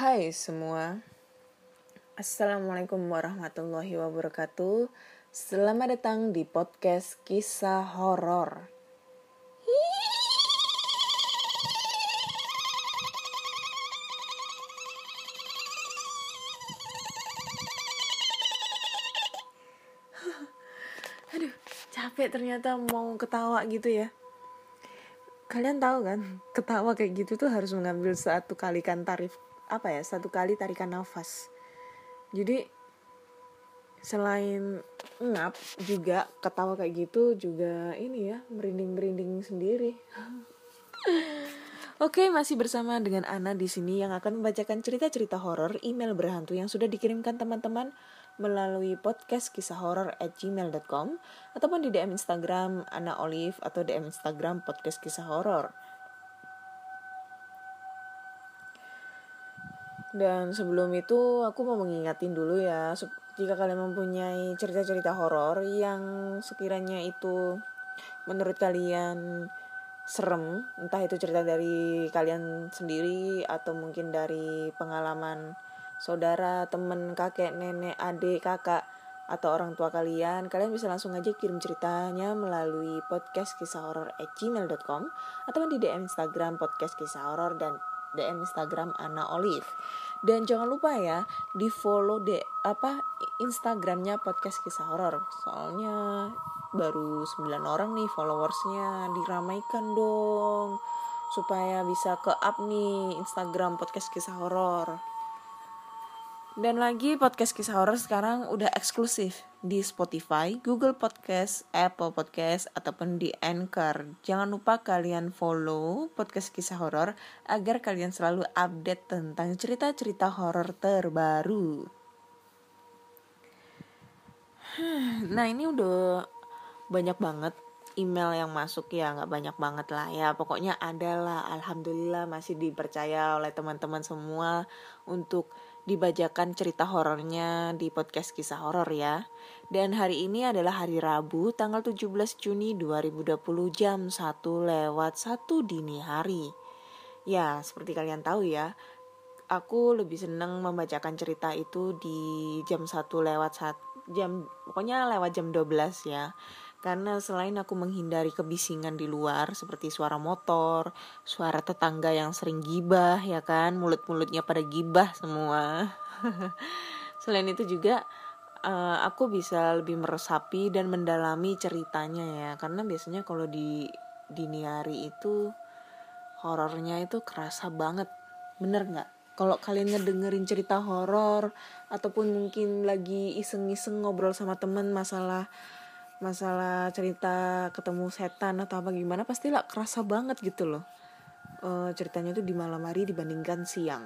Hai semua. Assalamualaikum warahmatullahi wabarakatuh. Selamat datang di podcast kisah horor. Aduh, capek ternyata mau ketawa gitu ya. Kalian tahu kan, ketawa kayak gitu tuh harus mengambil satu kalikan tarif apa ya, satu kali tarikan nafas. Jadi selain ngap juga ketawa kayak gitu juga ini ya merinding-merinding sendiri. Oke, masih bersama dengan Ana di sini yang akan membacakan cerita-cerita horor email berhantu yang sudah dikirimkan teman-teman melalui podcast kisah horor at gmail.com ataupun di DM Instagram Ana Olive atau DM Instagram podcast kisah horor. Dan sebelum itu aku mau mengingatin dulu ya jika kalian mempunyai cerita-cerita horor yang sekiranya itu menurut kalian serem, entah itu cerita dari kalian sendiri atau mungkin dari pengalaman saudara, temen, kakek, nenek, adik, kakak, atau orang tua kalian, kalian bisa langsung aja kirim ceritanya melalui podcast kisah horor at gmail.com atau di DM Instagram podcast kisah horor dan DM Instagram Ana Olive. Dan jangan lupa ya di follow de apa Instagramnya podcast kisah horor. Soalnya baru 9 orang nih followersnya diramaikan dong supaya bisa ke up nih Instagram podcast kisah horor. Dan lagi podcast kisah horor sekarang udah eksklusif di Spotify, Google Podcast, Apple Podcast, ataupun di Anchor. Jangan lupa kalian follow podcast kisah horor agar kalian selalu update tentang cerita-cerita horor terbaru. Nah ini udah banyak banget email yang masuk ya nggak banyak banget lah ya pokoknya adalah alhamdulillah masih dipercaya oleh teman-teman semua untuk dibacakan cerita horornya di podcast kisah horor ya. Dan hari ini adalah hari Rabu tanggal 17 Juni 2020 jam 1 lewat 1 dini hari. Ya, seperti kalian tahu ya, aku lebih seneng membacakan cerita itu di jam 1 lewat 1 jam pokoknya lewat jam 12 ya karena selain aku menghindari kebisingan di luar seperti suara motor, suara tetangga yang sering gibah ya kan, mulut-mulutnya pada gibah semua. selain itu juga uh, aku bisa lebih meresapi dan mendalami ceritanya ya, karena biasanya kalau di dini hari itu horornya itu kerasa banget, bener nggak? Kalau kalian ngedengerin cerita horor ataupun mungkin lagi iseng-iseng ngobrol sama temen masalah masalah cerita ketemu setan atau apa gimana pastilah kerasa banget gitu loh. Uh, ceritanya tuh di malam hari dibandingkan siang.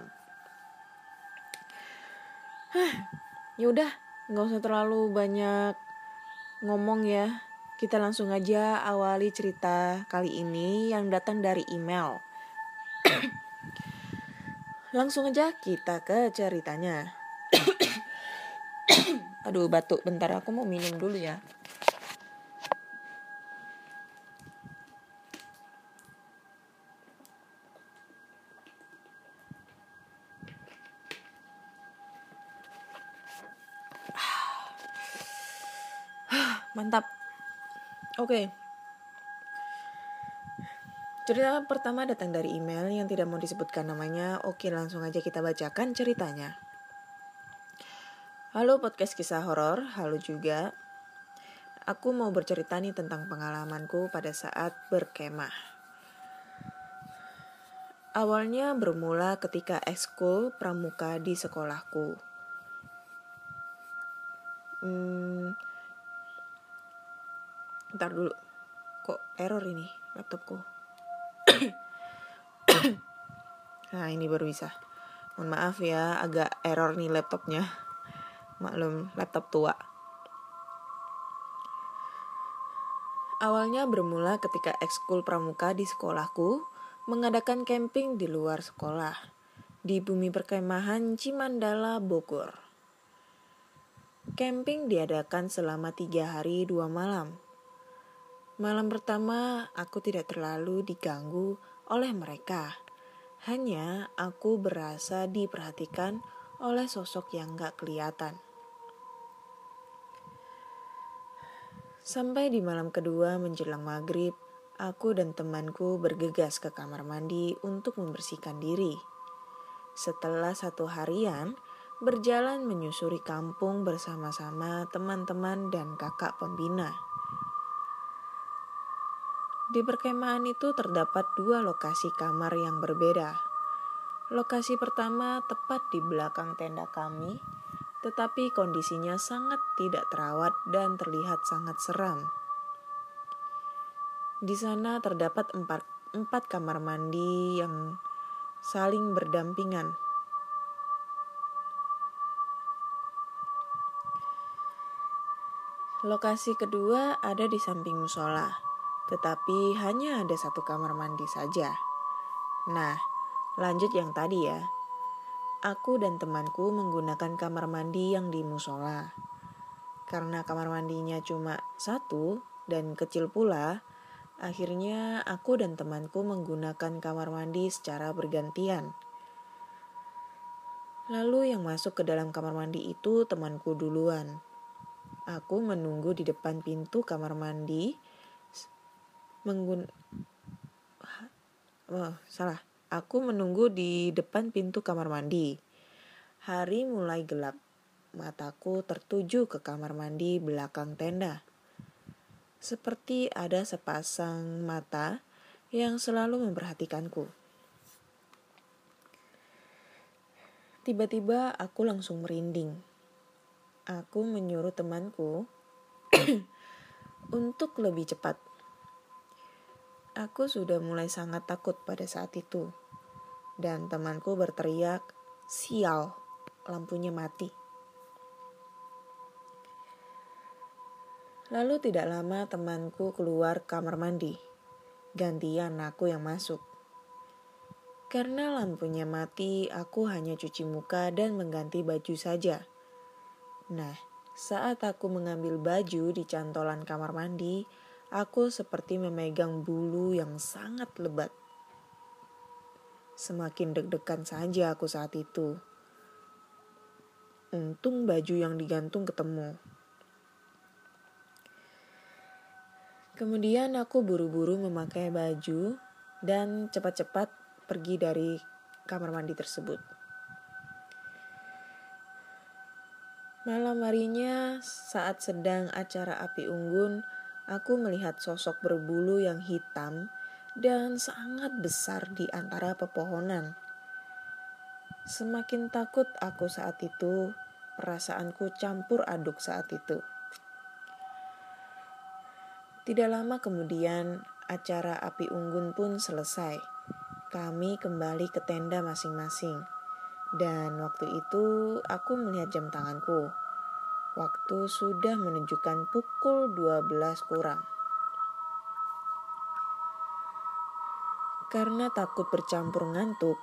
Ya udah nggak usah terlalu banyak ngomong ya. Kita langsung aja awali cerita kali ini yang datang dari email. Langsung aja kita ke ceritanya. Aduh batuk. Bentar aku mau minum dulu ya Mantap. Oke. Okay. Cerita pertama datang dari email yang tidak mau disebutkan namanya. Oke, langsung aja kita bacakan ceritanya. Halo podcast kisah horor, halo juga. Aku mau bercerita nih tentang pengalamanku pada saat berkemah. Awalnya bermula ketika ekskul pramuka di sekolahku. Hmm, Ntar dulu. Kok error ini laptopku? nah, ini baru bisa. Mohon maaf ya, agak error nih laptopnya. Maklum, laptop tua. Awalnya bermula ketika ekskul pramuka di sekolahku mengadakan camping di luar sekolah di bumi perkemahan Cimandala, Bogor. Camping diadakan selama tiga hari dua malam Malam pertama, aku tidak terlalu diganggu oleh mereka. Hanya aku berasa diperhatikan oleh sosok yang gak kelihatan. Sampai di malam kedua menjelang maghrib, aku dan temanku bergegas ke kamar mandi untuk membersihkan diri. Setelah satu harian, berjalan menyusuri kampung bersama-sama teman-teman dan kakak pembina. Di perkemahan itu terdapat dua lokasi kamar yang berbeda. Lokasi pertama tepat di belakang tenda kami, tetapi kondisinya sangat tidak terawat dan terlihat sangat seram. Di sana terdapat empat, empat kamar mandi yang saling berdampingan. Lokasi kedua ada di samping musola, tetapi hanya ada satu kamar mandi saja. Nah, lanjut yang tadi ya aku dan temanku menggunakan kamar mandi yang di musola. Karena kamar mandinya cuma satu dan kecil pula, akhirnya aku dan temanku menggunakan kamar mandi secara bergantian. Lalu yang masuk ke dalam kamar mandi itu temanku duluan. Aku menunggu di depan pintu kamar mandi menggun oh, salah Aku menunggu di depan pintu kamar mandi. Hari mulai gelap. Mataku tertuju ke kamar mandi belakang tenda. Seperti ada sepasang mata yang selalu memperhatikanku. Tiba-tiba aku langsung merinding. Aku menyuruh temanku untuk lebih cepat. Aku sudah mulai sangat takut pada saat itu dan temanku berteriak, "Sial, lampunya mati." Lalu tidak lama temanku keluar kamar mandi. Gantian aku yang masuk. Karena lampunya mati, aku hanya cuci muka dan mengganti baju saja. Nah, saat aku mengambil baju di cantolan kamar mandi, aku seperti memegang bulu yang sangat lebat. Semakin deg-degan saja aku saat itu. Untung baju yang digantung ketemu. Kemudian aku buru-buru memakai baju dan cepat-cepat pergi dari kamar mandi tersebut. Malam harinya, saat sedang acara api unggun, aku melihat sosok berbulu yang hitam dan sangat besar di antara pepohonan. Semakin takut aku saat itu, perasaanku campur aduk saat itu. Tidak lama kemudian, acara api unggun pun selesai. Kami kembali ke tenda masing-masing. Dan waktu itu aku melihat jam tanganku. Waktu sudah menunjukkan pukul 12 kurang. Karena takut bercampur ngantuk,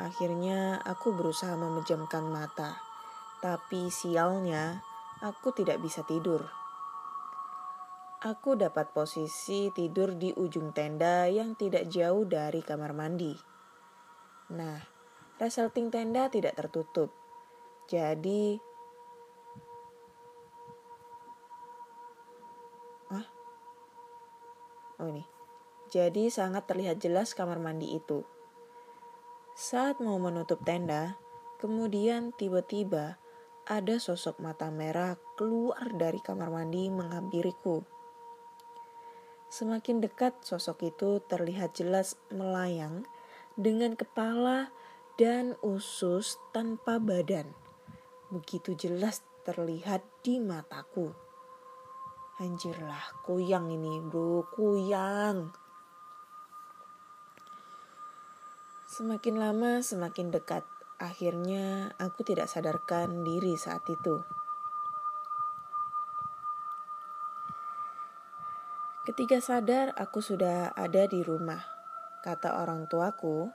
akhirnya aku berusaha memejamkan mata. Tapi sialnya, aku tidak bisa tidur. Aku dapat posisi tidur di ujung tenda yang tidak jauh dari kamar mandi. Nah, resleting tenda tidak tertutup. Jadi, Jadi sangat terlihat jelas kamar mandi itu. Saat mau menutup tenda, kemudian tiba-tiba ada sosok mata merah keluar dari kamar mandi menghampiriku. Semakin dekat sosok itu terlihat jelas melayang dengan kepala dan usus tanpa badan. Begitu jelas terlihat di mataku. Anjirlah, kuyang ini bro, kuyang. Semakin lama semakin dekat. Akhirnya aku tidak sadarkan diri saat itu. Ketika sadar aku sudah ada di rumah. Kata orang tuaku,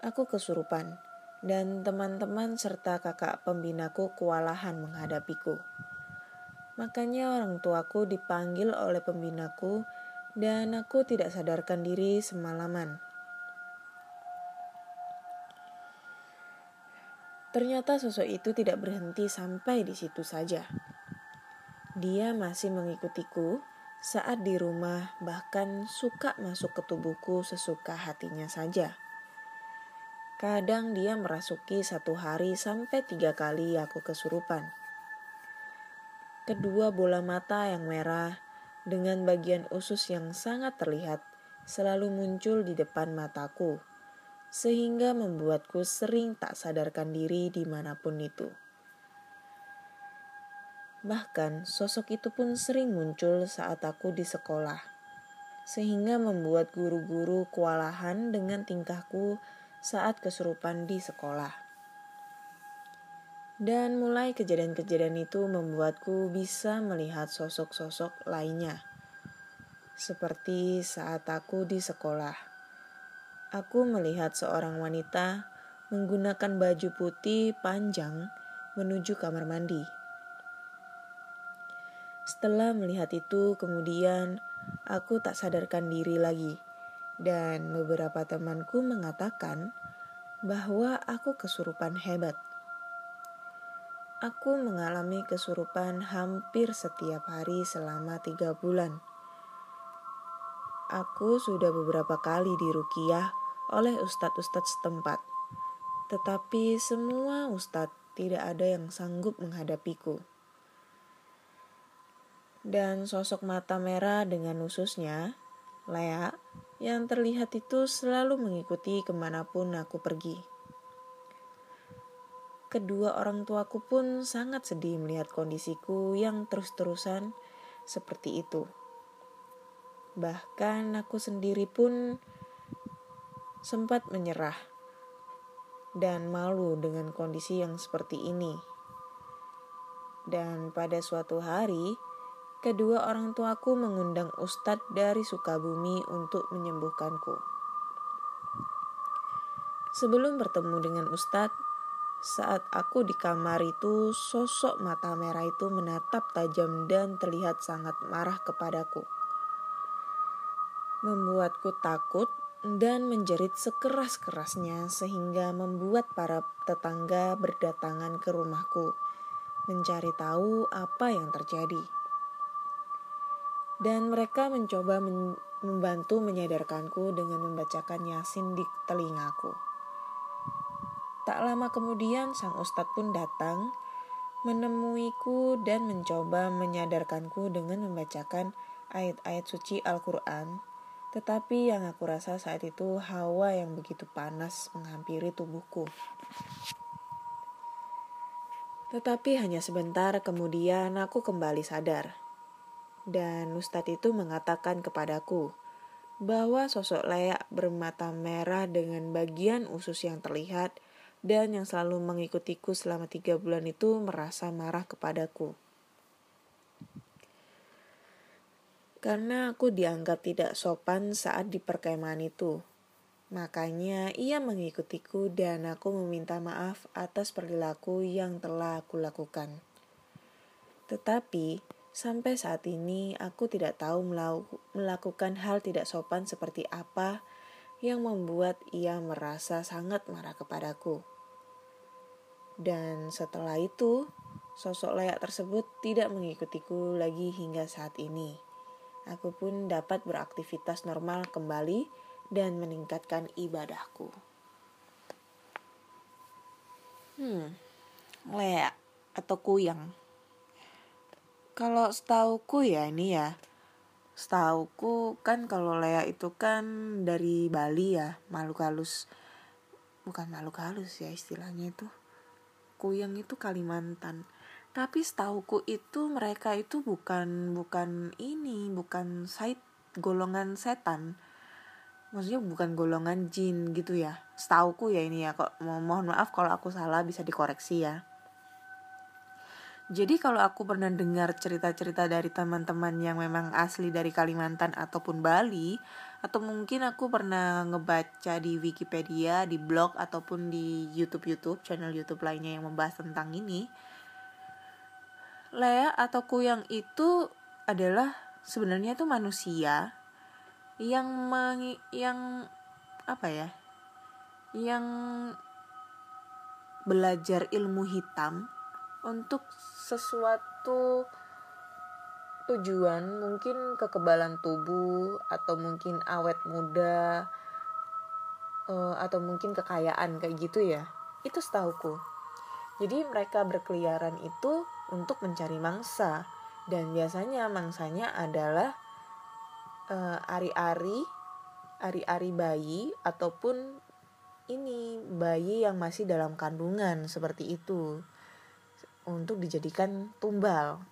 aku kesurupan dan teman-teman serta kakak pembinaku kewalahan menghadapiku. Makanya orang tuaku dipanggil oleh pembinaku dan aku tidak sadarkan diri semalaman. Ternyata sosok itu tidak berhenti sampai di situ saja. Dia masih mengikutiku saat di rumah, bahkan suka masuk ke tubuhku sesuka hatinya saja. Kadang dia merasuki satu hari sampai tiga kali aku kesurupan. Kedua bola mata yang merah dengan bagian usus yang sangat terlihat selalu muncul di depan mataku, sehingga membuatku sering tak sadarkan diri di mana pun itu. Bahkan sosok itu pun sering muncul saat aku di sekolah, sehingga membuat guru-guru kewalahan dengan tingkahku saat kesurupan di sekolah. Dan mulai kejadian-kejadian itu membuatku bisa melihat sosok-sosok lainnya. Seperti saat aku di sekolah. Aku melihat seorang wanita menggunakan baju putih panjang menuju kamar mandi. Setelah melihat itu, kemudian aku tak sadarkan diri lagi dan beberapa temanku mengatakan bahwa aku kesurupan hebat. Aku mengalami kesurupan hampir setiap hari selama tiga bulan. Aku sudah beberapa kali dirukiah oleh ustadz-ustadz setempat. Tetapi semua ustadz tidak ada yang sanggup menghadapiku. Dan sosok mata merah dengan ususnya, Lea, yang terlihat itu selalu mengikuti ke mana pun aku pergi. Kedua orang tuaku pun sangat sedih melihat kondisiku yang terus-terusan seperti itu. Bahkan aku sendiri pun sempat menyerah dan malu dengan kondisi yang seperti ini. Dan pada suatu hari, kedua orang tuaku mengundang ustadz dari Sukabumi untuk menyembuhkanku. Sebelum bertemu dengan ustadz, saat aku di kamar itu, sosok mata merah itu menatap tajam dan terlihat sangat marah kepadaku. Membuatku takut dan menjerit sekeras-kerasnya sehingga membuat para tetangga berdatangan ke rumahku mencari tahu apa yang terjadi dan mereka mencoba men membantu menyadarkanku dengan membacakan Yasin di telingaku. Tak lama kemudian sang ustadz pun datang menemuiku dan mencoba menyadarkanku dengan membacakan ayat-ayat suci Al-Quran. Tetapi yang aku rasa saat itu hawa yang begitu panas menghampiri tubuhku. Tetapi hanya sebentar kemudian aku kembali sadar. Dan Ustadz itu mengatakan kepadaku bahwa sosok layak bermata merah dengan bagian usus yang terlihat dan yang selalu mengikutiku selama tiga bulan itu merasa marah kepadaku. Karena aku dianggap tidak sopan saat di perkemahan itu. Makanya ia mengikutiku dan aku meminta maaf atas perilaku yang telah aku lakukan. Tetapi Sampai saat ini aku tidak tahu melakukan hal tidak sopan seperti apa yang membuat ia merasa sangat marah kepadaku. Dan setelah itu, sosok layak tersebut tidak mengikutiku lagi hingga saat ini. Aku pun dapat beraktivitas normal kembali dan meningkatkan ibadahku. Hmm, layak atau kuyang kalau setauku ya ini ya, setauku kan kalau Lea itu kan dari Bali ya, Maluku Halus. Bukan Maluku Halus ya istilahnya itu. Kuyang itu Kalimantan. Tapi setauku itu mereka itu bukan bukan ini, bukan side golongan setan. Maksudnya bukan golongan jin gitu ya. Setauku ya ini ya. Kok mohon maaf kalau aku salah bisa dikoreksi ya. Jadi kalau aku pernah dengar cerita-cerita dari teman-teman yang memang asli dari Kalimantan ataupun Bali, atau mungkin aku pernah ngebaca di Wikipedia, di blog ataupun di YouTube-YouTube, channel YouTube lainnya yang membahas tentang ini, Lea atau Kuyang itu adalah sebenarnya itu manusia yang meng, yang apa ya? Yang belajar ilmu hitam untuk sesuatu tujuan mungkin kekebalan tubuh atau mungkin awet muda uh, atau mungkin kekayaan kayak gitu ya itu setahuku jadi mereka berkeliaran itu untuk mencari mangsa. Dan biasanya mangsanya adalah uh, ari-ari ari-ari bayi ataupun ini bayi yang masih dalam kandungan seperti itu untuk dijadikan tumbal.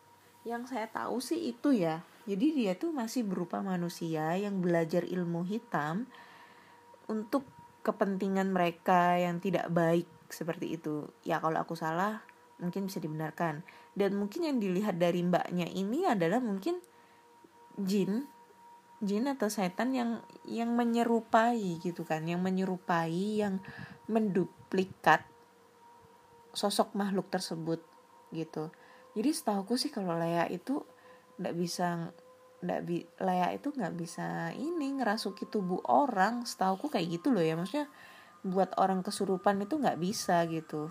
Yang saya tahu sih itu ya. Jadi dia tuh masih berupa manusia yang belajar ilmu hitam untuk kepentingan mereka yang tidak baik seperti itu. Ya kalau aku salah mungkin bisa dibenarkan. Dan mungkin yang dilihat dari mbaknya ini adalah mungkin jin jin atau setan yang yang menyerupai gitu kan yang menyerupai yang menduplikat sosok makhluk tersebut gitu. Jadi setahuku sih kalau layak itu nggak bisa nggak bi layak itu nggak bisa ini ngerasuki tubuh orang setahuku kayak gitu loh ya. Maksudnya buat orang kesurupan itu nggak bisa gitu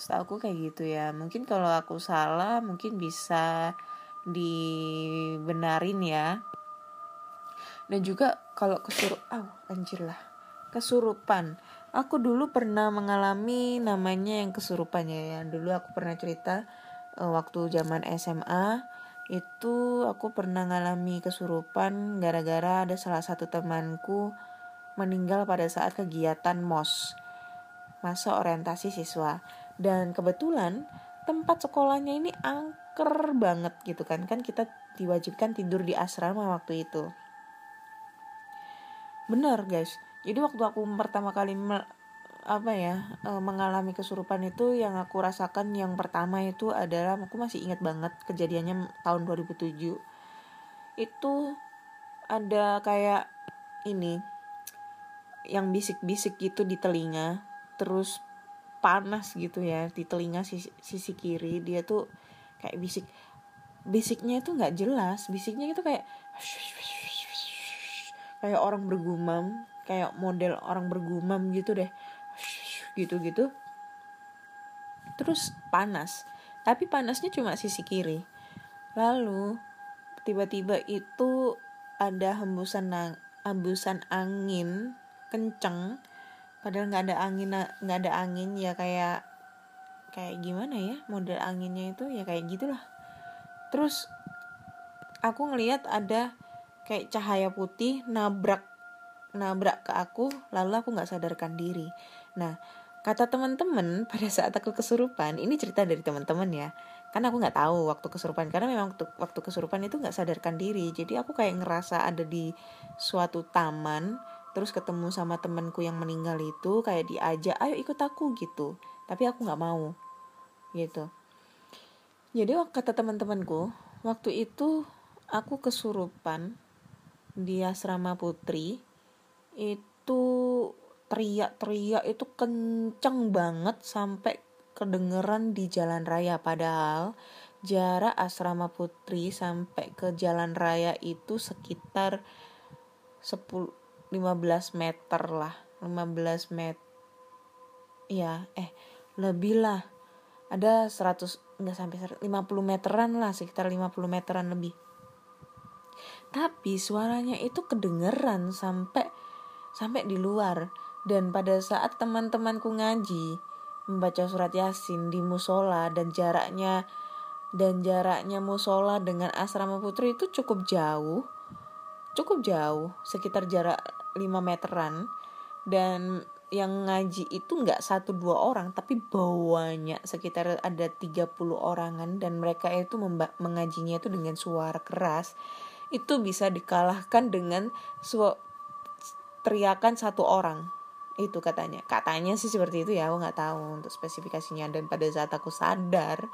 setahuku kayak gitu ya. Mungkin kalau aku salah mungkin bisa dibenarin ya. Dan juga kalau kesurup oh, anjir lah. Kesurupan. Aku dulu pernah mengalami namanya yang kesurupannya ya dulu aku pernah cerita uh, waktu zaman SMA itu aku pernah ngalami kesurupan gara-gara ada salah satu temanku meninggal pada saat kegiatan MOS masa orientasi siswa dan kebetulan tempat sekolahnya ini angker banget gitu kan. Kan kita diwajibkan tidur di asrama waktu itu. Benar guys. Jadi waktu aku pertama kali me, apa ya e, mengalami kesurupan itu yang aku rasakan yang pertama itu adalah aku masih ingat banget kejadiannya tahun 2007 itu ada kayak ini yang bisik-bisik gitu di telinga. Terus panas gitu ya di telinga sisi, sisi kiri dia tuh kayak bisik. Bisiknya itu nggak jelas bisiknya itu kayak kayak orang bergumam kayak model orang bergumam gitu deh. Gitu gitu. Terus panas tapi panasnya cuma sisi kiri. Lalu tiba-tiba itu ada hembusan hembusan angin kenceng padahal nggak ada angin nggak ada angin ya kayak kayak gimana ya model anginnya itu ya kayak gitulah. Terus aku ngelihat ada kayak cahaya putih nabrak nabrak ke aku lalu aku nggak sadarkan diri. Nah kata teman-teman pada saat aku kesurupan ini cerita dari teman-teman ya. Kan aku nggak tahu waktu kesurupan karena memang waktu, waktu kesurupan itu nggak sadarkan diri. Jadi aku kayak ngerasa ada di suatu taman terus ketemu sama temanku yang meninggal itu kayak diajak ayo ikut aku gitu. Tapi aku nggak mau gitu. Jadi kata teman-temanku waktu itu aku kesurupan di asrama putri itu teriak-teriak itu kenceng banget sampai kedengeran di jalan raya. Padahal jarak asrama putri sampai ke jalan raya itu sekitar 10 15 meter lah. 15 meter ya eh lebih lah. Ada 100 nggak sampai 50 meteran lah sekitar 50 meteran lebih. Tapi suaranya itu kedengeran sampai sampai di luar. Dan pada saat teman-temanku ngaji membaca surat yasin di musola dan jaraknya dan jaraknya musola dengan asrama putri itu cukup jauh. Cukup jauh sekitar jarak 5 meteran dan yang ngaji itu nggak satu dua orang tapi banyak sekitar ada 30 orangan dan mereka itu mengajinya itu dengan suara keras. Itu bisa dikalahkan dengan teriakan satu orang itu katanya. Katanya sih seperti itu ya aku nggak tahu untuk spesifikasinya. Dan pada saat aku sadar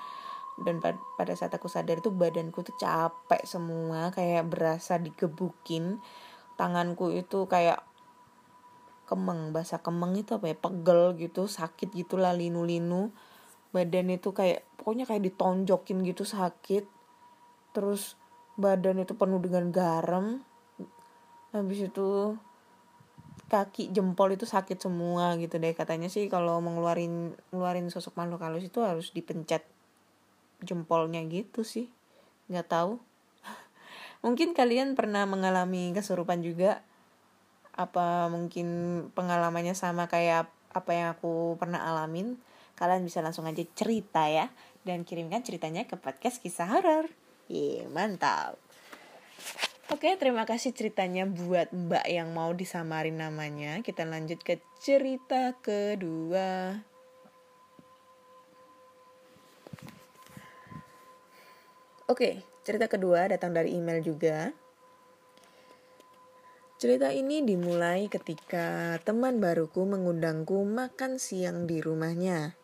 dan pada saat aku sadar itu badanku tuh capek semua kayak berasa digebukin tanganku itu kayak kemeng bahasa kemeng itu apa ya? Pegel gitu sakit gitulah linu-linu. Badan itu kayak pokoknya kayak ditonjokin gitu sakit. Terus badan itu penuh dengan garam. Habis itu kaki jempol itu sakit semua gitu deh katanya sih. Kalau mengeluarin ngeluarin sosok makhluk halus itu harus dipencet jempolnya gitu sih. Nggak tahu mungkin kalian pernah mengalami kesurupan juga apa mungkin pengalamannya sama kayak apa yang aku pernah alamin kalian bisa langsung aja cerita ya dan kirimkan ceritanya ke podcast kisah horor. Iya, mantap. Oke, terima kasih ceritanya buat Mbak yang mau disamarin namanya. Kita lanjut ke cerita kedua. Oke, cerita kedua datang dari email juga. Cerita ini dimulai ketika teman baruku mengundangku makan siang di rumahnya.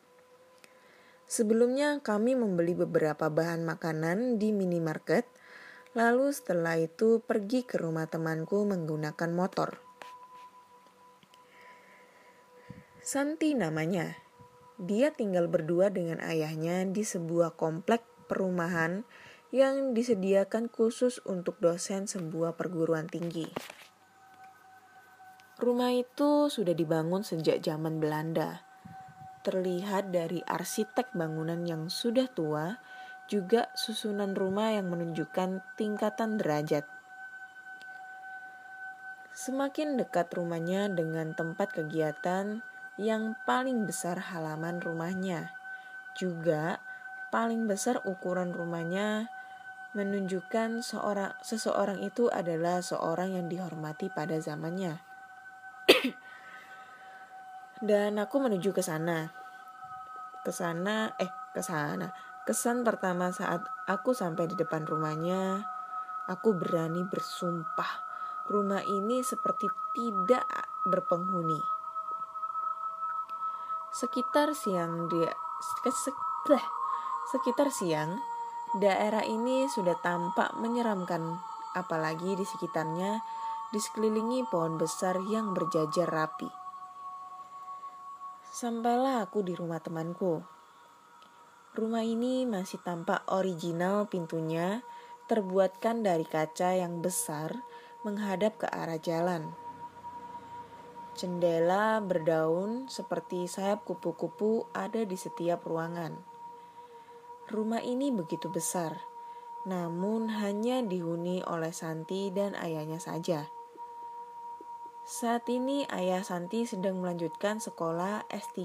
Sebelumnya kami membeli beberapa bahan makanan di minimarket, lalu setelah itu pergi ke rumah temanku menggunakan motor. Santi namanya. Dia tinggal berdua dengan ayahnya di sebuah komplek perumahan yang disediakan khusus untuk dosen sebuah perguruan tinggi. Rumah itu sudah dibangun sejak zaman Belanda terlihat dari arsitek bangunan yang sudah tua, juga susunan rumah yang menunjukkan tingkatan derajat. Semakin dekat rumahnya dengan tempat kegiatan yang paling besar halaman rumahnya, juga paling besar ukuran rumahnya menunjukkan seorang seseorang itu adalah seorang yang dihormati pada zamannya. Dan aku menuju ke sana. Ke sana, eh, ke sana. Kesan pertama saat aku sampai di depan rumahnya, aku berani bersumpah rumah ini seperti tidak berpenghuni. Sekitar siang dia sekitar siang, daerah ini sudah tampak menyeramkan apalagi di sekitarnya disekelilingi pohon besar yang berjajar rapi. Sampailah aku di rumah temanku. Rumah ini masih tampak original pintunya, terbuatkan dari kaca yang besar menghadap ke arah jalan. Jendela berdaun seperti sayap kupu-kupu ada di setiap ruangan. Rumah ini begitu besar, namun hanya dihuni oleh Santi dan ayahnya saja. Saat ini ayah Santi sedang melanjutkan sekolah S3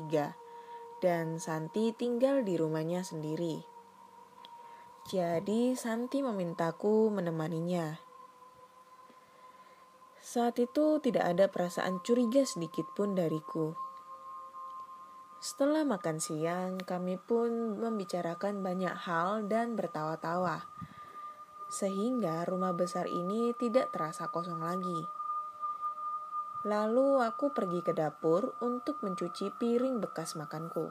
dan Santi tinggal di rumahnya sendiri. Jadi Santi memintaku menemaninya. Saat itu tidak ada perasaan curiga sedikit pun dariku. Setelah makan siang, kami pun membicarakan banyak hal dan bertawa-tawa. Sehingga rumah besar ini tidak terasa kosong lagi. Lalu aku pergi ke dapur untuk mencuci piring bekas makanku.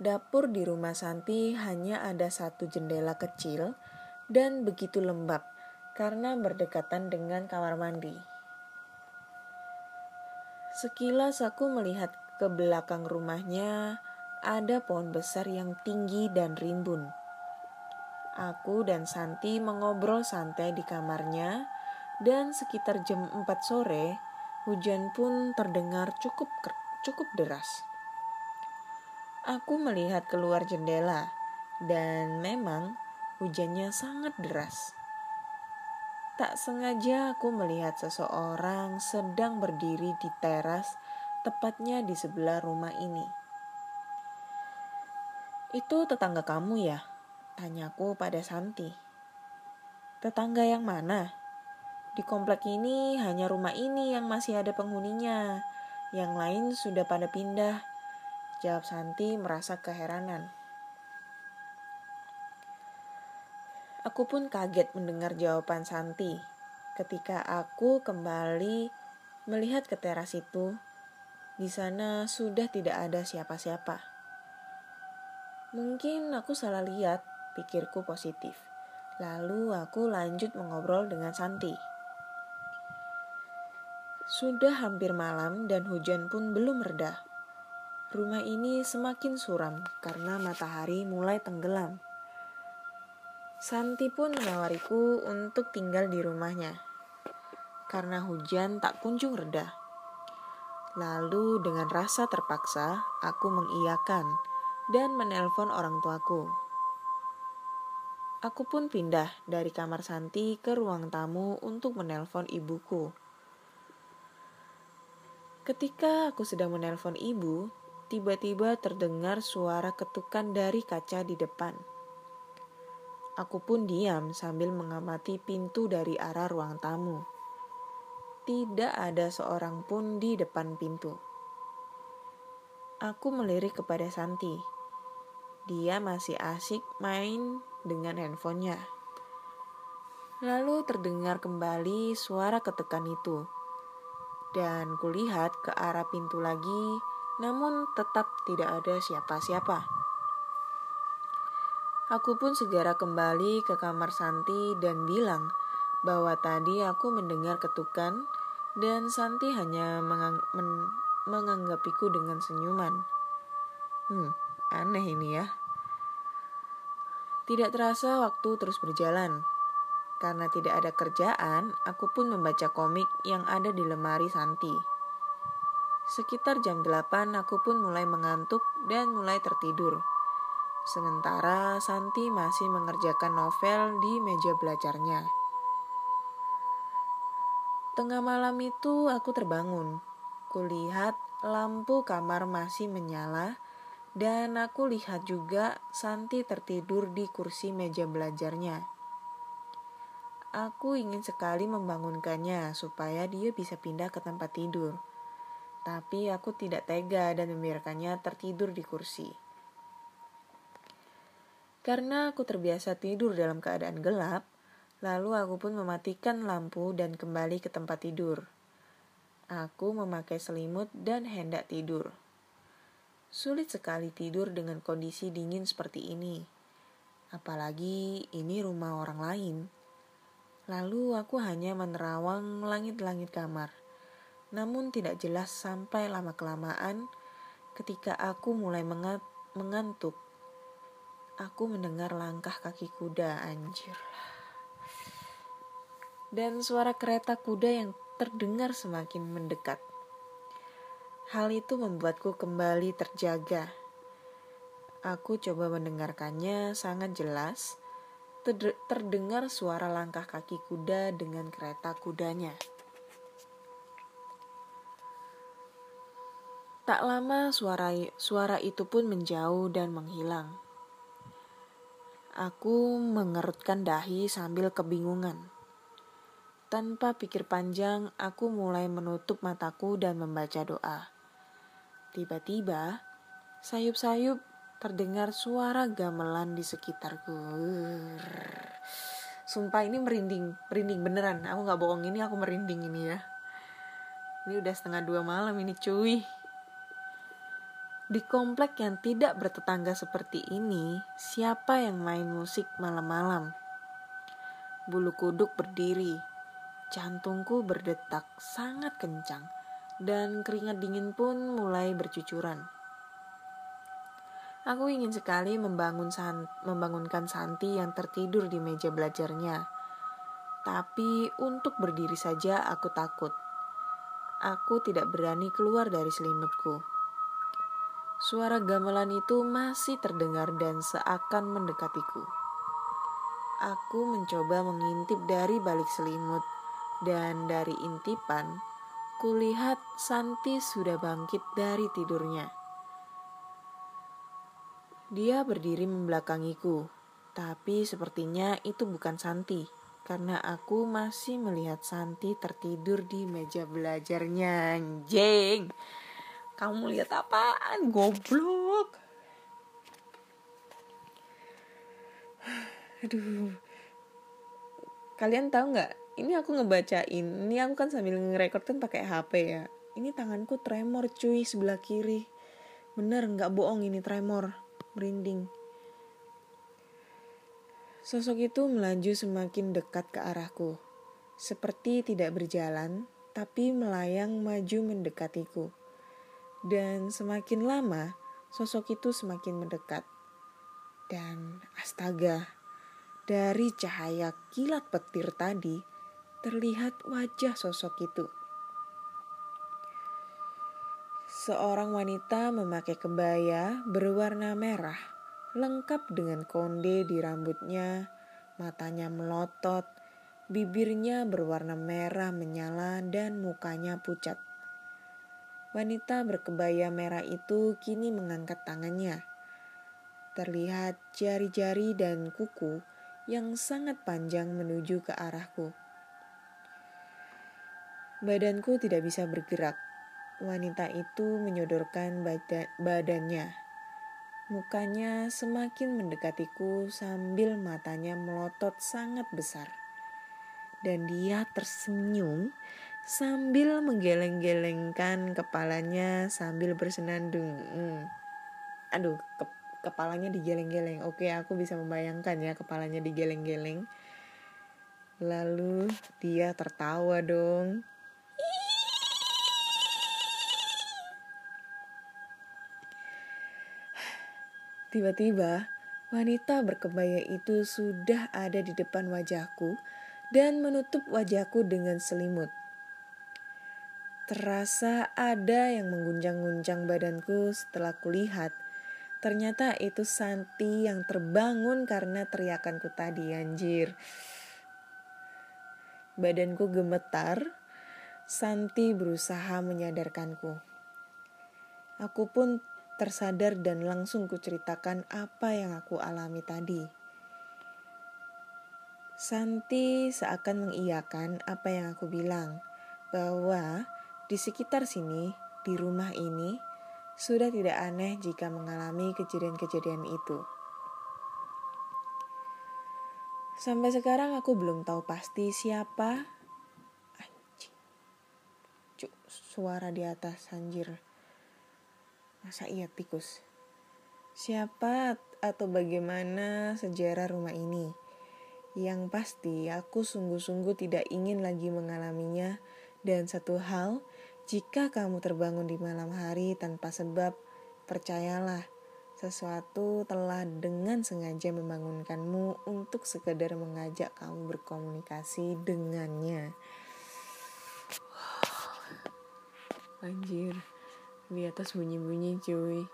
Dapur di rumah Santi hanya ada satu jendela kecil dan begitu lembab karena berdekatan dengan kamar mandi. Sekilas aku melihat ke belakang rumahnya ada pohon besar yang tinggi dan rimbun. Aku dan Santi mengobrol santai di kamarnya dan sekitar jam 4 sore, hujan pun terdengar cukup cukup deras. Aku melihat keluar jendela dan memang hujannya sangat deras. Tak sengaja aku melihat seseorang sedang berdiri di teras tepatnya di sebelah rumah ini. Itu tetangga kamu ya? Tanyaku pada Santi. Tetangga yang mana? Di komplek ini hanya rumah ini yang masih ada penghuninya. Yang lain sudah pada pindah. Jawab Santi merasa keheranan. Aku pun kaget mendengar jawaban Santi. Ketika aku kembali melihat ke teras itu, di sana sudah tidak ada siapa-siapa. Mungkin aku salah lihat, pikirku positif. Lalu aku lanjut mengobrol dengan Santi. Sudah hampir malam dan hujan pun belum reda. Rumah ini semakin suram karena matahari mulai tenggelam. Santi pun menawariku untuk tinggal di rumahnya. karena hujan tak kunjung reda. Lalu dengan rasa terpaksa, aku mengiyakan dan menelpon orang tuaku. Aku pun pindah dari kamar Santi ke ruang tamu untuk menelpon ibuku. Ketika aku sedang menelpon ibu, tiba-tiba terdengar suara ketukan dari kaca di depan. Aku pun diam sambil mengamati pintu dari arah ruang tamu tidak ada seorang pun di depan pintu. Aku melirik kepada Santi. Dia masih asik main dengan handphonenya. Lalu terdengar kembali suara ketekan itu. Dan kulihat ke arah pintu lagi, namun tetap tidak ada siapa-siapa. Aku pun segera kembali ke kamar Santi dan bilang bahwa tadi aku mendengar ketukan dan Santi hanya mengang men menganggapiku dengan senyuman. Hmm, aneh ini ya. Tidak terasa waktu terus berjalan. Karena tidak ada kerjaan, aku pun membaca komik yang ada di lemari Santi. Sekitar jam 8 aku pun mulai mengantuk dan mulai tertidur. Sementara Santi masih mengerjakan novel di meja belajarnya. Tengah malam itu aku terbangun. Kulihat lampu kamar masih menyala dan aku lihat juga Santi tertidur di kursi meja belajarnya. Aku ingin sekali membangunkannya supaya dia bisa pindah ke tempat tidur. Tapi aku tidak tega dan membiarkannya tertidur di kursi. Karena aku terbiasa tidur dalam keadaan gelap, Lalu aku pun mematikan lampu dan kembali ke tempat tidur. Aku memakai selimut dan hendak tidur. Sulit sekali tidur dengan kondisi dingin seperti ini. Apalagi ini rumah orang lain. Lalu aku hanya menerawang langit-langit kamar. Namun tidak jelas sampai lama-kelamaan ketika aku mulai mengantuk. Aku mendengar langkah kaki kuda anjir dan suara kereta kuda yang terdengar semakin mendekat. Hal itu membuatku kembali terjaga. Aku coba mendengarkannya sangat jelas. Terdengar suara langkah kaki kuda dengan kereta kudanya. Tak lama suara suara itu pun menjauh dan menghilang. Aku mengerutkan dahi sambil kebingungan. Tanpa pikir panjang, aku mulai menutup mataku dan membaca doa. Tiba-tiba, sayup-sayup terdengar suara gamelan di sekitarku. Sumpah ini merinding, merinding beneran. Aku gak bohong ini, aku merinding ini ya. Ini udah setengah dua malam ini cuy. Di komplek yang tidak bertetangga seperti ini, siapa yang main musik malam-malam? Bulu kuduk berdiri, Jantungku berdetak sangat kencang dan keringat dingin pun mulai bercucuran. Aku ingin sekali membangun san membangunkan Santi yang tertidur di meja belajarnya. Tapi untuk berdiri saja aku takut. Aku tidak berani keluar dari selimutku. Suara gamelan itu masih terdengar dan seakan mendekatiku. Aku mencoba mengintip dari balik selimut dan dari intipan, kulihat Santi sudah bangkit dari tidurnya. Dia berdiri membelakangiku, tapi sepertinya itu bukan Santi, karena aku masih melihat Santi tertidur di meja belajarnya. Anjing, kamu lihat apaan? Goblok. Aduh, kalian tahu nggak ini aku ngebacain ini aku kan sambil ngerekord kan pakai HP ya. Ini tanganku tremor cuy sebelah kiri. Bener nggak bohong ini tremor. Merinding. Sosok itu melaju semakin dekat ke arahku. Seperti tidak berjalan tapi melayang maju mendekatiku. Dan semakin lama sosok itu semakin mendekat. Dan astaga dari cahaya kilat petir tadi terlihat wajah sosok itu. Seorang wanita memakai kebaya berwarna merah, lengkap dengan konde di rambutnya, matanya melotot, bibirnya berwarna merah menyala, dan mukanya pucat. Wanita berkebaya merah itu kini mengangkat tangannya. Terlihat jari-jari dan kuku yang sangat panjang menuju ke arahku. Badanku tidak bisa bergerak. Wanita itu menyodorkan badan badannya. Mukanya semakin mendekatiku sambil matanya melotot sangat besar. Dan dia tersenyum sambil menggeleng-gelengkan kepalanya sambil bersenandung. Hmm. Aduh, ke kepalanya digeleng-geleng. Oke, aku bisa membayangkan ya kepalanya digeleng-geleng. Lalu dia tertawa dong. Tiba-tiba, wanita berkebaya itu sudah ada di depan wajahku dan menutup wajahku dengan selimut. Terasa ada yang mengguncang-guncang badanku setelah kulihat. Ternyata itu Santi yang terbangun karena teriakanku tadi, anjir. Badanku gemetar. Santi berusaha menyadarkanku. Aku pun tersadar dan langsung kuceritakan apa yang aku alami tadi. Santi seakan mengiyakan apa yang aku bilang, bahwa di sekitar sini, di rumah ini, sudah tidak aneh jika mengalami kejadian-kejadian itu. Sampai sekarang aku belum tahu pasti siapa. Anjing. Cuk, suara di atas anjir. Masa iya tikus? Siapa atau bagaimana sejarah rumah ini? Yang pasti aku sungguh-sungguh tidak ingin lagi mengalaminya dan satu hal jika kamu terbangun di malam hari tanpa sebab, percayalah, sesuatu telah dengan sengaja membangunkanmu untuk sekedar mengajak kamu berkomunikasi dengannya. Anjir, di atas bunyi-bunyi cuy.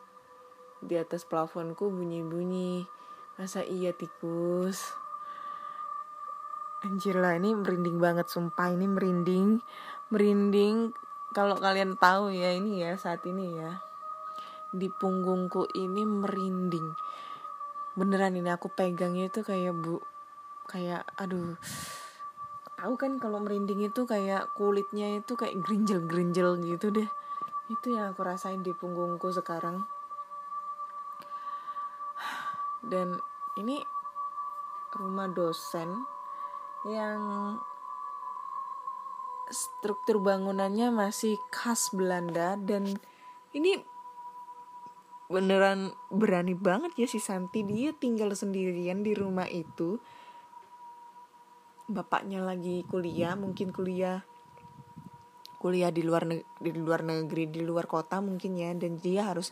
Di atas plafonku bunyi-bunyi. Masa iya tikus? Anjir lah, ini merinding banget sumpah. Ini merinding. Merinding kalau kalian tahu ya ini ya saat ini ya di punggungku ini merinding beneran ini aku pegangnya itu kayak bu kayak aduh tahu kan kalau merinding itu kayak kulitnya itu kayak gerinjel gerinjel gitu deh itu yang aku rasain di punggungku sekarang. Dan ini rumah dosen yang struktur bangunannya masih khas Belanda dan ini beneran berani banget ya si Santi. Dia tinggal sendirian di rumah itu. Bapaknya lagi kuliah mungkin kuliah kuliah di luar di luar negeri di luar kota mungkin ya dan dia harus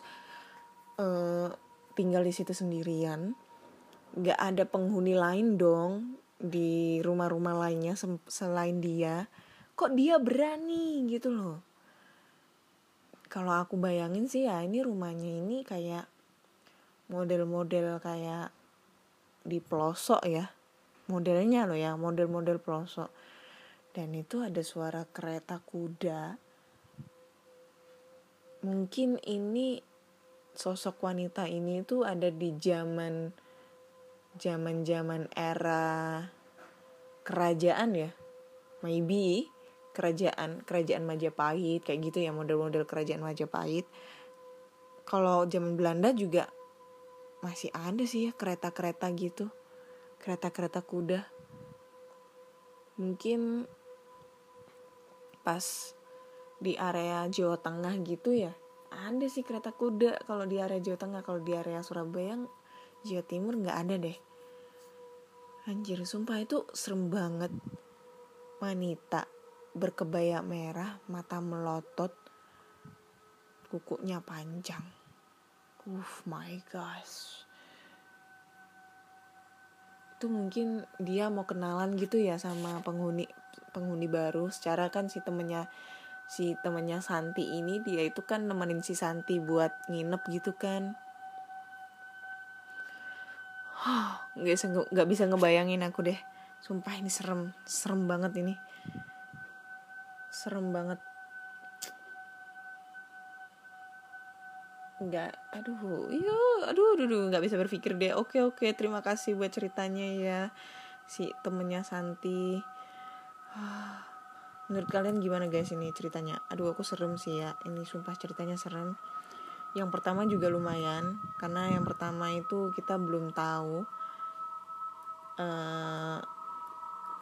uh, tinggal di situ sendirian. Nggak ada penghuni lain dong di rumah-rumah lainnya selain dia. Kok dia berani gitu loh? Kalau aku bayangin sih ya ini rumahnya ini kayak model-model kayak di pelosok ya. Modelnya loh ya model-model pelosok dan itu ada suara kereta kuda. Mungkin ini sosok wanita ini tuh ada di zaman zaman zaman era kerajaan ya. Maybe kerajaan kerajaan Majapahit kayak gitu ya model-model kerajaan Majapahit. Kalau zaman Belanda juga masih ada sih ya kereta-kereta gitu. Kereta-kereta kuda. Mungkin pas di area Jawa Tengah gitu ya ada sih kereta kuda kalau di area Jawa Tengah kalau di area Surabaya Jawa Timur nggak ada deh anjir sumpah itu serem banget wanita berkebaya merah, mata melotot, kukunya panjang. Uh, my gosh. Itu mungkin dia mau kenalan gitu ya sama penghuni penghuni baru. Secara kan si temennya si temennya Santi ini dia itu kan nemenin si Santi buat nginep gitu kan. Nggak bisa nggak bisa ngebayangin aku deh. Sumpah ini serem. Serem banget ini. Serem banget. Nggak aduh iya aduh aduh, nggak bisa berpikir deh. Oke oke terima kasih buat ceritanya ya si temennya Santi menurut kalian gimana guys ini ceritanya? Aduh aku serem sih ya. Ini sumpah ceritanya serem. Yang pertama juga lumayan karena yang pertama itu kita belum tahu uh,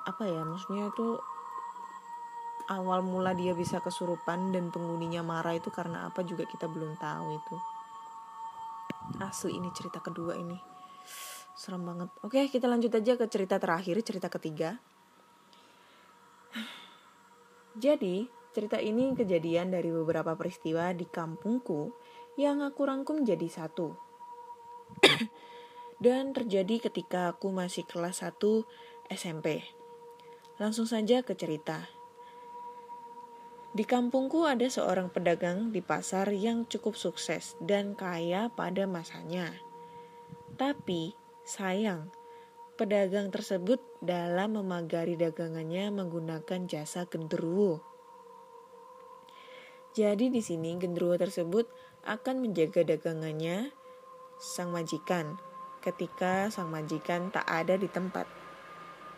apa ya maksudnya itu awal mula dia bisa kesurupan dan penghuninya marah itu karena apa juga kita belum tahu itu. Asli ini cerita kedua ini. Serem banget. Oke kita lanjut aja ke cerita terakhir cerita ketiga jadi, cerita ini kejadian dari beberapa peristiwa di kampungku yang aku rangkum jadi satu. Dan terjadi ketika aku masih kelas 1 SMP. Langsung saja ke cerita. Di kampungku ada seorang pedagang di pasar yang cukup sukses dan kaya pada masanya. Tapi, sayang, pedagang tersebut dalam memagari dagangannya menggunakan jasa genderuwo. Jadi di sini genderuwo tersebut akan menjaga dagangannya sang majikan ketika sang majikan tak ada di tempat.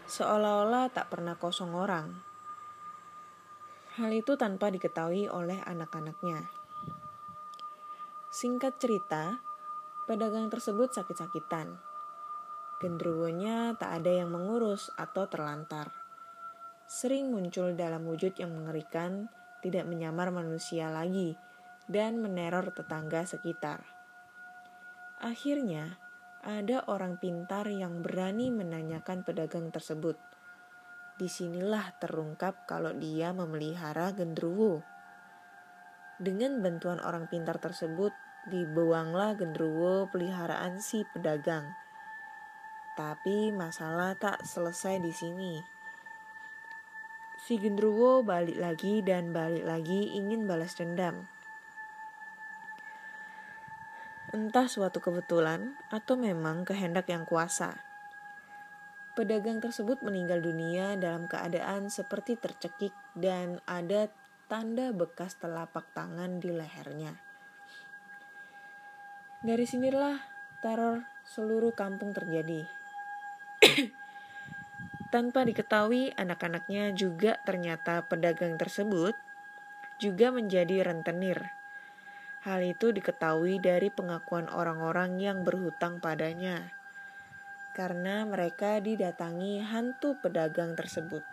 Seolah-olah tak pernah kosong orang. Hal itu tanpa diketahui oleh anak-anaknya. Singkat cerita, pedagang tersebut sakit-sakitan Gendruwonya tak ada yang mengurus atau terlantar. Sering muncul dalam wujud yang mengerikan, tidak menyamar manusia lagi, dan meneror tetangga sekitar. Akhirnya, ada orang pintar yang berani menanyakan pedagang tersebut. Di sinilah terungkap kalau dia memelihara gendruwo. Dengan bantuan orang pintar tersebut, dibuanglah gendruwo peliharaan si pedagang tapi masalah tak selesai di sini. Si Gendruwo balik lagi dan balik lagi ingin balas dendam. Entah suatu kebetulan atau memang kehendak yang kuasa. Pedagang tersebut meninggal dunia dalam keadaan seperti tercekik dan ada tanda bekas telapak tangan di lehernya. Dari sinilah teror seluruh kampung terjadi. Tanpa diketahui anak-anaknya juga ternyata pedagang tersebut juga menjadi rentenir. Hal itu diketahui dari pengakuan orang-orang yang berhutang padanya. Karena mereka didatangi hantu pedagang tersebut.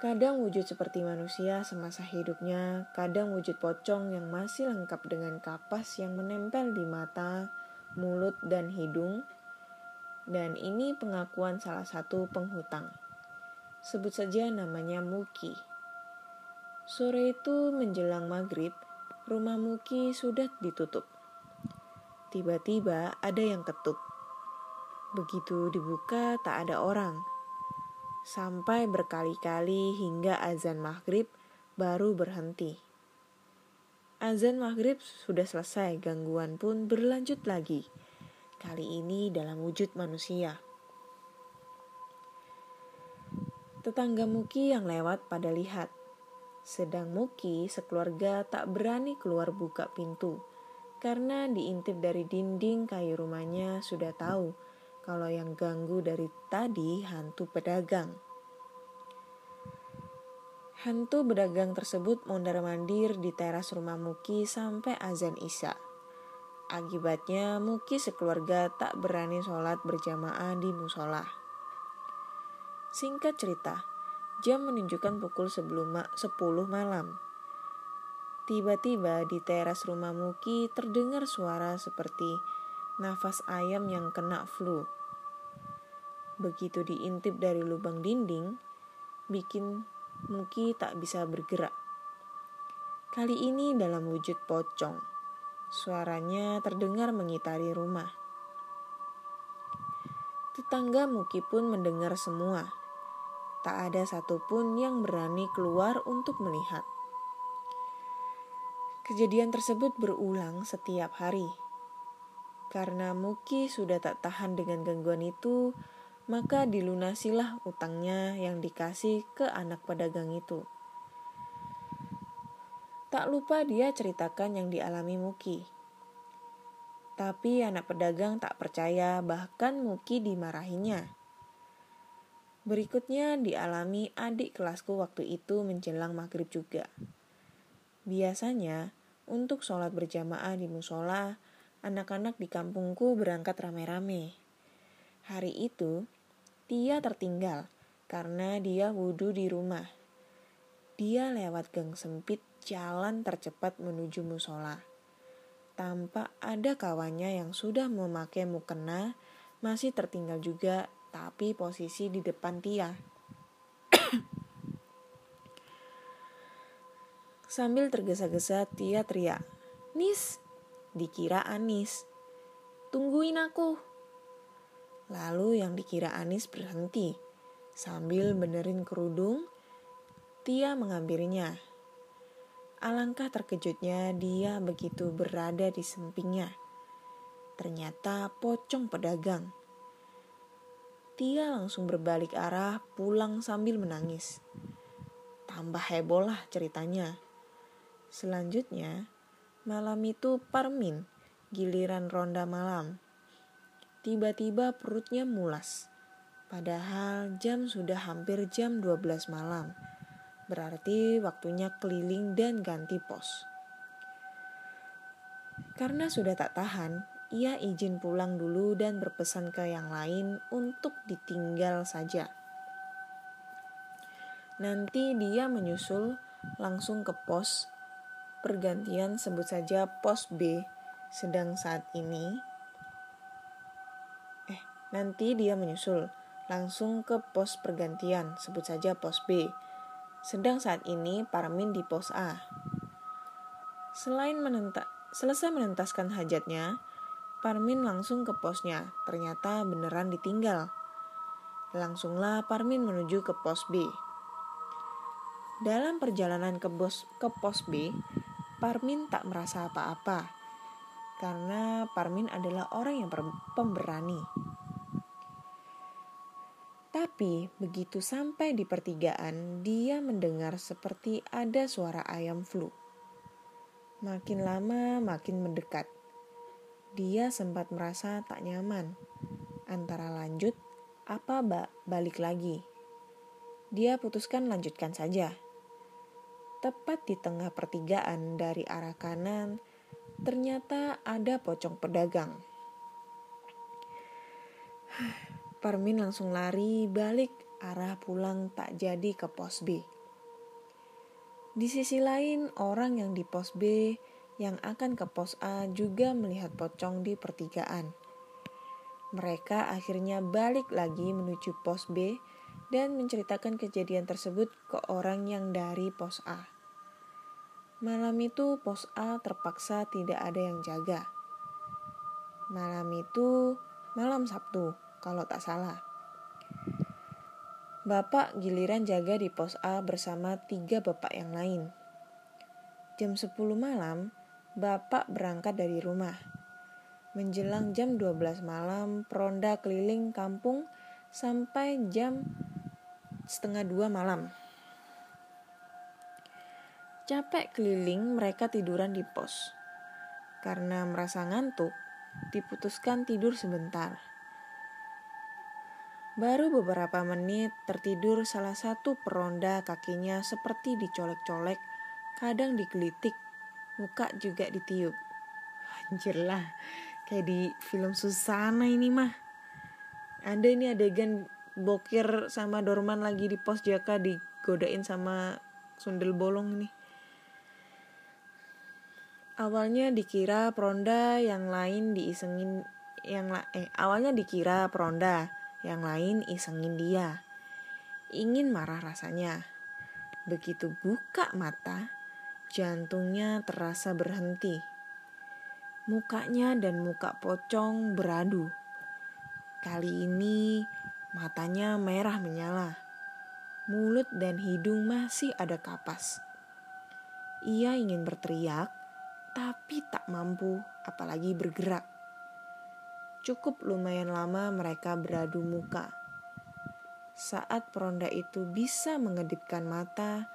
Kadang wujud seperti manusia semasa hidupnya, kadang wujud pocong yang masih lengkap dengan kapas yang menempel di mata, mulut, dan hidung. Dan ini pengakuan salah satu penghutang. Sebut saja namanya Muki. Sore itu menjelang maghrib, rumah Muki sudah ditutup. Tiba-tiba ada yang ketuk. Begitu dibuka tak ada orang. Sampai berkali-kali hingga azan maghrib baru berhenti. Azan maghrib sudah selesai, gangguan pun berlanjut lagi. Kali ini dalam wujud manusia. Tetangga Muki yang lewat pada lihat. Sedang Muki sekeluarga tak berani keluar buka pintu karena diintip dari dinding kayu rumahnya sudah tahu kalau yang ganggu dari tadi hantu pedagang. Hantu berdagang tersebut mondar-mandir di teras rumah Muki sampai azan Isya. Akibatnya Muki sekeluarga tak berani sholat berjamaah di musola. Singkat cerita, jam menunjukkan pukul sebelum 10 malam. Tiba-tiba di teras rumah Muki terdengar suara seperti nafas ayam yang kena flu. Begitu diintip dari lubang dinding, bikin Muki tak bisa bergerak. Kali ini dalam wujud pocong. Suaranya terdengar mengitari rumah. Tetangga Muki pun mendengar semua. Tak ada satupun yang berani keluar untuk melihat. Kejadian tersebut berulang setiap hari. Karena Muki sudah tak tahan dengan gangguan itu, maka dilunasilah utangnya yang dikasih ke anak pedagang itu. Tak lupa dia ceritakan yang dialami Muki. Tapi anak pedagang tak percaya bahkan Muki dimarahinya. Berikutnya dialami adik kelasku waktu itu menjelang maghrib juga. Biasanya, untuk sholat berjamaah di musola, anak-anak di kampungku berangkat rame-rame. Hari itu, dia tertinggal karena dia wudhu di rumah. Dia lewat gang sempit jalan tercepat menuju musola tampak ada kawannya yang sudah memakai mukena masih tertinggal juga tapi posisi di depan Tia. Sambil tergesa-gesa Tia teriak, Nis, dikira Anis. Tungguin aku. Lalu yang dikira Anis berhenti. Sambil benerin kerudung, Tia mengambilnya Alangkah terkejutnya dia begitu berada di sampingnya. Ternyata pocong pedagang. Tia langsung berbalik arah pulang sambil menangis. Tambah heboh lah ceritanya. Selanjutnya, malam itu Parmin, giliran ronda malam. Tiba-tiba perutnya mulas. Padahal jam sudah hampir jam 12 malam berarti waktunya keliling dan ganti pos. Karena sudah tak tahan, ia izin pulang dulu dan berpesan ke yang lain untuk ditinggal saja. Nanti dia menyusul langsung ke pos pergantian sebut saja pos B sedang saat ini nanti dia menyusul langsung ke pos pergantian sebut saja pos B sedang saat ini Parmin di pos A. Selain menenta selesai menentaskan hajatnya, Parmin langsung ke posnya. Ternyata beneran ditinggal. Langsunglah Parmin menuju ke pos B. Dalam perjalanan ke, bos, ke pos B, Parmin tak merasa apa-apa. Karena Parmin adalah orang yang pemberani. Tapi begitu sampai di pertigaan, dia mendengar seperti ada suara ayam flu. Makin lama makin mendekat. Dia sempat merasa tak nyaman. Antara lanjut, apa bak balik lagi. Dia putuskan lanjutkan saja. Tepat di tengah pertigaan dari arah kanan, ternyata ada pocong pedagang. Parmin langsung lari balik arah pulang tak jadi ke pos B. Di sisi lain, orang yang di pos B yang akan ke pos A juga melihat pocong di pertigaan. Mereka akhirnya balik lagi menuju pos B dan menceritakan kejadian tersebut ke orang yang dari pos A. Malam itu pos A terpaksa tidak ada yang jaga. Malam itu malam Sabtu kalau tak salah. Bapak giliran jaga di pos A bersama tiga bapak yang lain. Jam 10 malam, bapak berangkat dari rumah. Menjelang jam 12 malam, peronda keliling kampung sampai jam setengah dua malam. Capek keliling, mereka tiduran di pos. Karena merasa ngantuk, diputuskan tidur sebentar. Baru beberapa menit tertidur salah satu peronda kakinya seperti dicolek-colek, kadang digelitik, muka juga ditiup. Anjir lah, kayak di film Susana ini mah. Ada ini adegan Bokir sama Dorman lagi di pos Jaka digodain sama sundel bolong nih. Awalnya dikira peronda yang lain diisengin yang la eh awalnya dikira peronda yang lain isengin dia. Ingin marah rasanya. Begitu buka mata, jantungnya terasa berhenti. Mukanya dan muka pocong beradu. Kali ini matanya merah menyala. Mulut dan hidung masih ada kapas. Ia ingin berteriak, tapi tak mampu, apalagi bergerak. Cukup lumayan lama mereka beradu muka. Saat peronda itu bisa mengedipkan mata,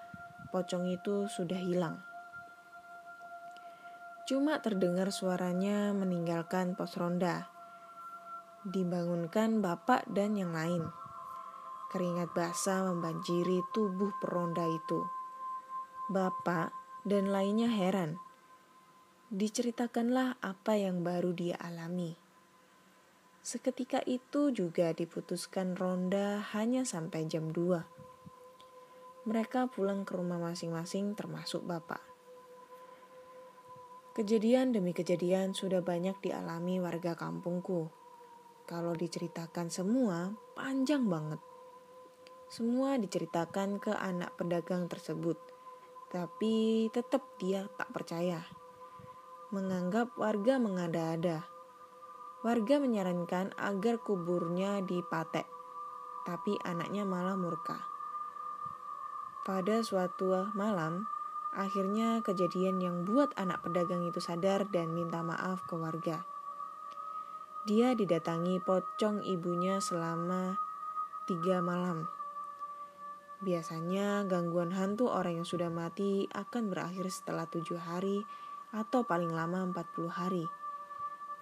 pocong itu sudah hilang. Cuma terdengar suaranya meninggalkan pos ronda dibangunkan bapak dan yang lain. Keringat basah membanjiri tubuh peronda itu. Bapak dan lainnya heran. Diceritakanlah apa yang baru dia alami. Seketika itu juga diputuskan ronda hanya sampai jam 2. Mereka pulang ke rumah masing-masing termasuk bapak. Kejadian demi kejadian sudah banyak dialami warga kampungku kalau diceritakan semua, panjang banget. Semua diceritakan ke anak pedagang tersebut, tapi tetap dia tak percaya. Menganggap warga mengada-ada. Warga menyarankan agar kuburnya dipatek, tapi anaknya malah murka. Pada suatu malam, akhirnya kejadian yang buat anak pedagang itu sadar dan minta maaf ke warga. Dia didatangi pocong ibunya selama tiga malam. Biasanya gangguan hantu orang yang sudah mati akan berakhir setelah tujuh hari atau paling lama empat puluh hari.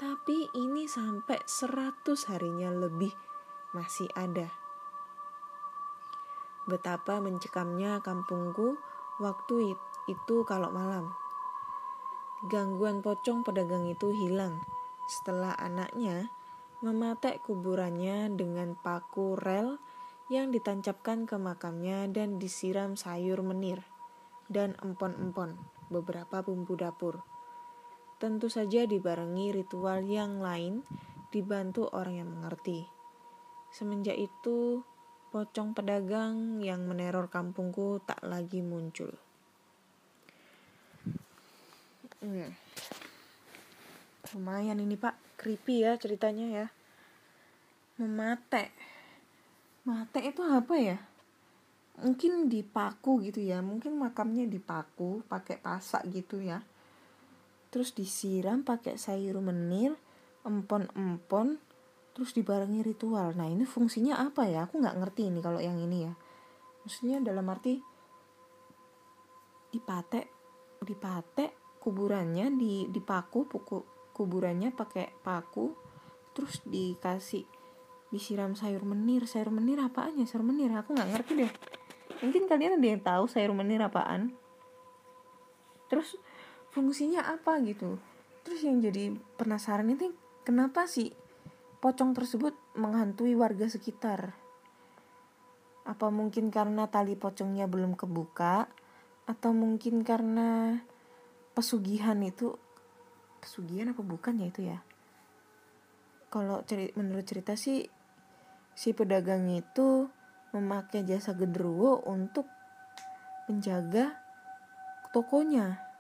Tapi ini sampai seratus harinya lebih masih ada. Betapa mencekamnya kampungku waktu itu kalau malam. Gangguan pocong pedagang itu hilang setelah anaknya mematek kuburannya dengan paku rel yang ditancapkan ke makamnya dan disiram sayur menir dan empon-empon, beberapa bumbu dapur. Tentu saja dibarengi ritual yang lain dibantu orang yang mengerti. Semenjak itu, pocong pedagang yang meneror kampungku tak lagi muncul. Hmm. Lumayan ini pak. Creepy ya ceritanya ya. Memate. Mate itu apa ya? Mungkin dipaku gitu ya. Mungkin makamnya dipaku pakai pasak gitu ya terus disiram pakai sayur menir empon-empon terus dibarengi ritual. Nah ini fungsinya apa ya? Aku nggak ngerti ini kalau yang ini ya. Maksudnya dalam arti dipatek dipatek kuburannya di dipaku puku kuburannya pakai paku terus dikasih disiram sayur menir. Sayur menir apaan ya? Sayur menir? Aku nggak ngerti deh. Mungkin kalian ada yang tahu sayur menir apaan? Terus fungsinya apa gitu. Terus yang jadi penasaran itu kenapa sih pocong tersebut menghantui warga sekitar? Apa mungkin karena tali pocongnya belum kebuka? Atau mungkin karena pesugihan itu pesugihan apa bukan ya itu ya? Kalau ceri menurut cerita sih si pedagang itu memakai jasa genderuwo untuk menjaga tokonya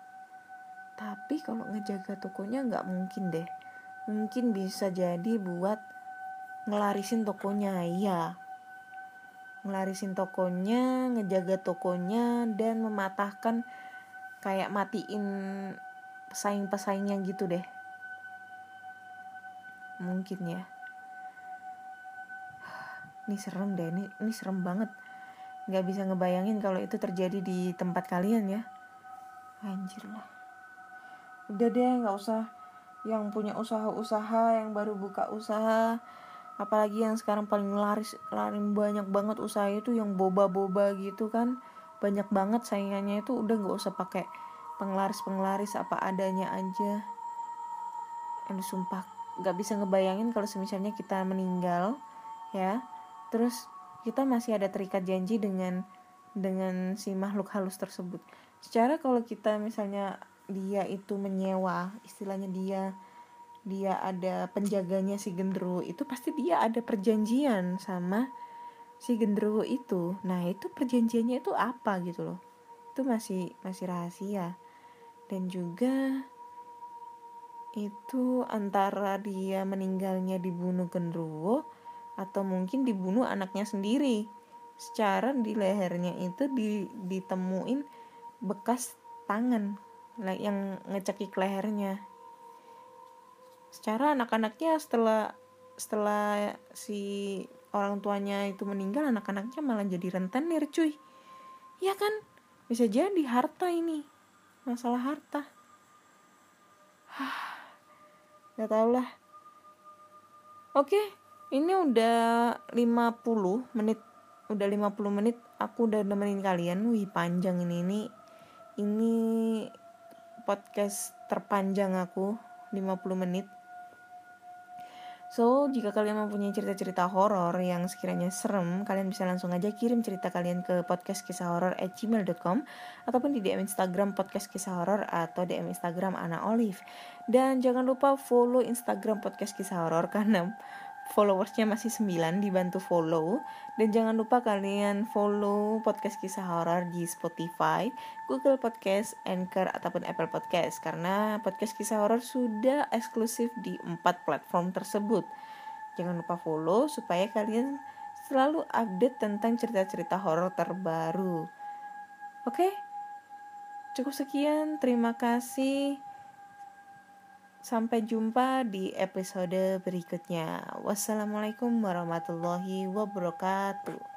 tapi kalau ngejaga tokonya nggak mungkin deh. Mungkin bisa jadi buat ngelarisin tokonya iya. Ngelarisin tokonya ngejaga tokonya dan mematahkan kayak matiin pesaing-pesaingnya gitu deh. Mungkin ya. Ini serem deh ini ini serem banget. Nggak bisa ngebayangin kalau itu terjadi di tempat kalian ya. Anjir lah udah deh nggak usah yang punya usaha-usaha yang baru buka usaha. Apalagi yang sekarang paling laris lari banyak banget usaha itu yang boba-boba gitu kan. Banyak banget saingannya itu udah nggak usah pakai penglaris-penglaris apa adanya aja. Aduh sumpah. Gak bisa ngebayangin kalau misalnya kita meninggal ya. Terus kita masih ada terikat janji dengan dengan si makhluk halus tersebut. Secara kalau kita misalnya dia itu menyewa istilahnya dia dia ada penjaganya si gendero itu pasti dia ada perjanjian sama si gendero itu. Nah itu perjanjiannya itu apa gitu loh? Itu masih masih rahasia. Dan juga itu antara dia meninggalnya dibunuh genderuwo atau mungkin dibunuh anaknya sendiri. Secara di lehernya itu di, ditemuin bekas tangan yang ngecekik lehernya. Secara anak-anaknya setelah setelah si orang tuanya itu meninggal anak-anaknya malah jadi rentenir cuy. Ya kan? Bisa jadi harta ini. Masalah harta. Gak tau lah. Oke ini udah 50 menit. Udah 50 menit aku udah nemenin kalian. Wih panjang ini Ini, ini podcast terpanjang aku 50 menit So, jika kalian mempunyai cerita-cerita horor yang sekiranya serem, kalian bisa langsung aja kirim cerita kalian ke podcast kisah at gmail.com ataupun di DM Instagram podcast kisah horor atau DM Instagram Ana Olive. Dan jangan lupa follow Instagram podcast kisah horor karena followersnya masih 9 dibantu follow dan jangan lupa kalian follow podcast kisah horor di Spotify, Google Podcast, Anchor ataupun Apple Podcast karena podcast kisah horor sudah eksklusif di empat platform tersebut. Jangan lupa follow supaya kalian selalu update tentang cerita-cerita horor terbaru. Oke? Cukup sekian, terima kasih. Sampai jumpa di episode berikutnya. Wassalamualaikum warahmatullahi wabarakatuh.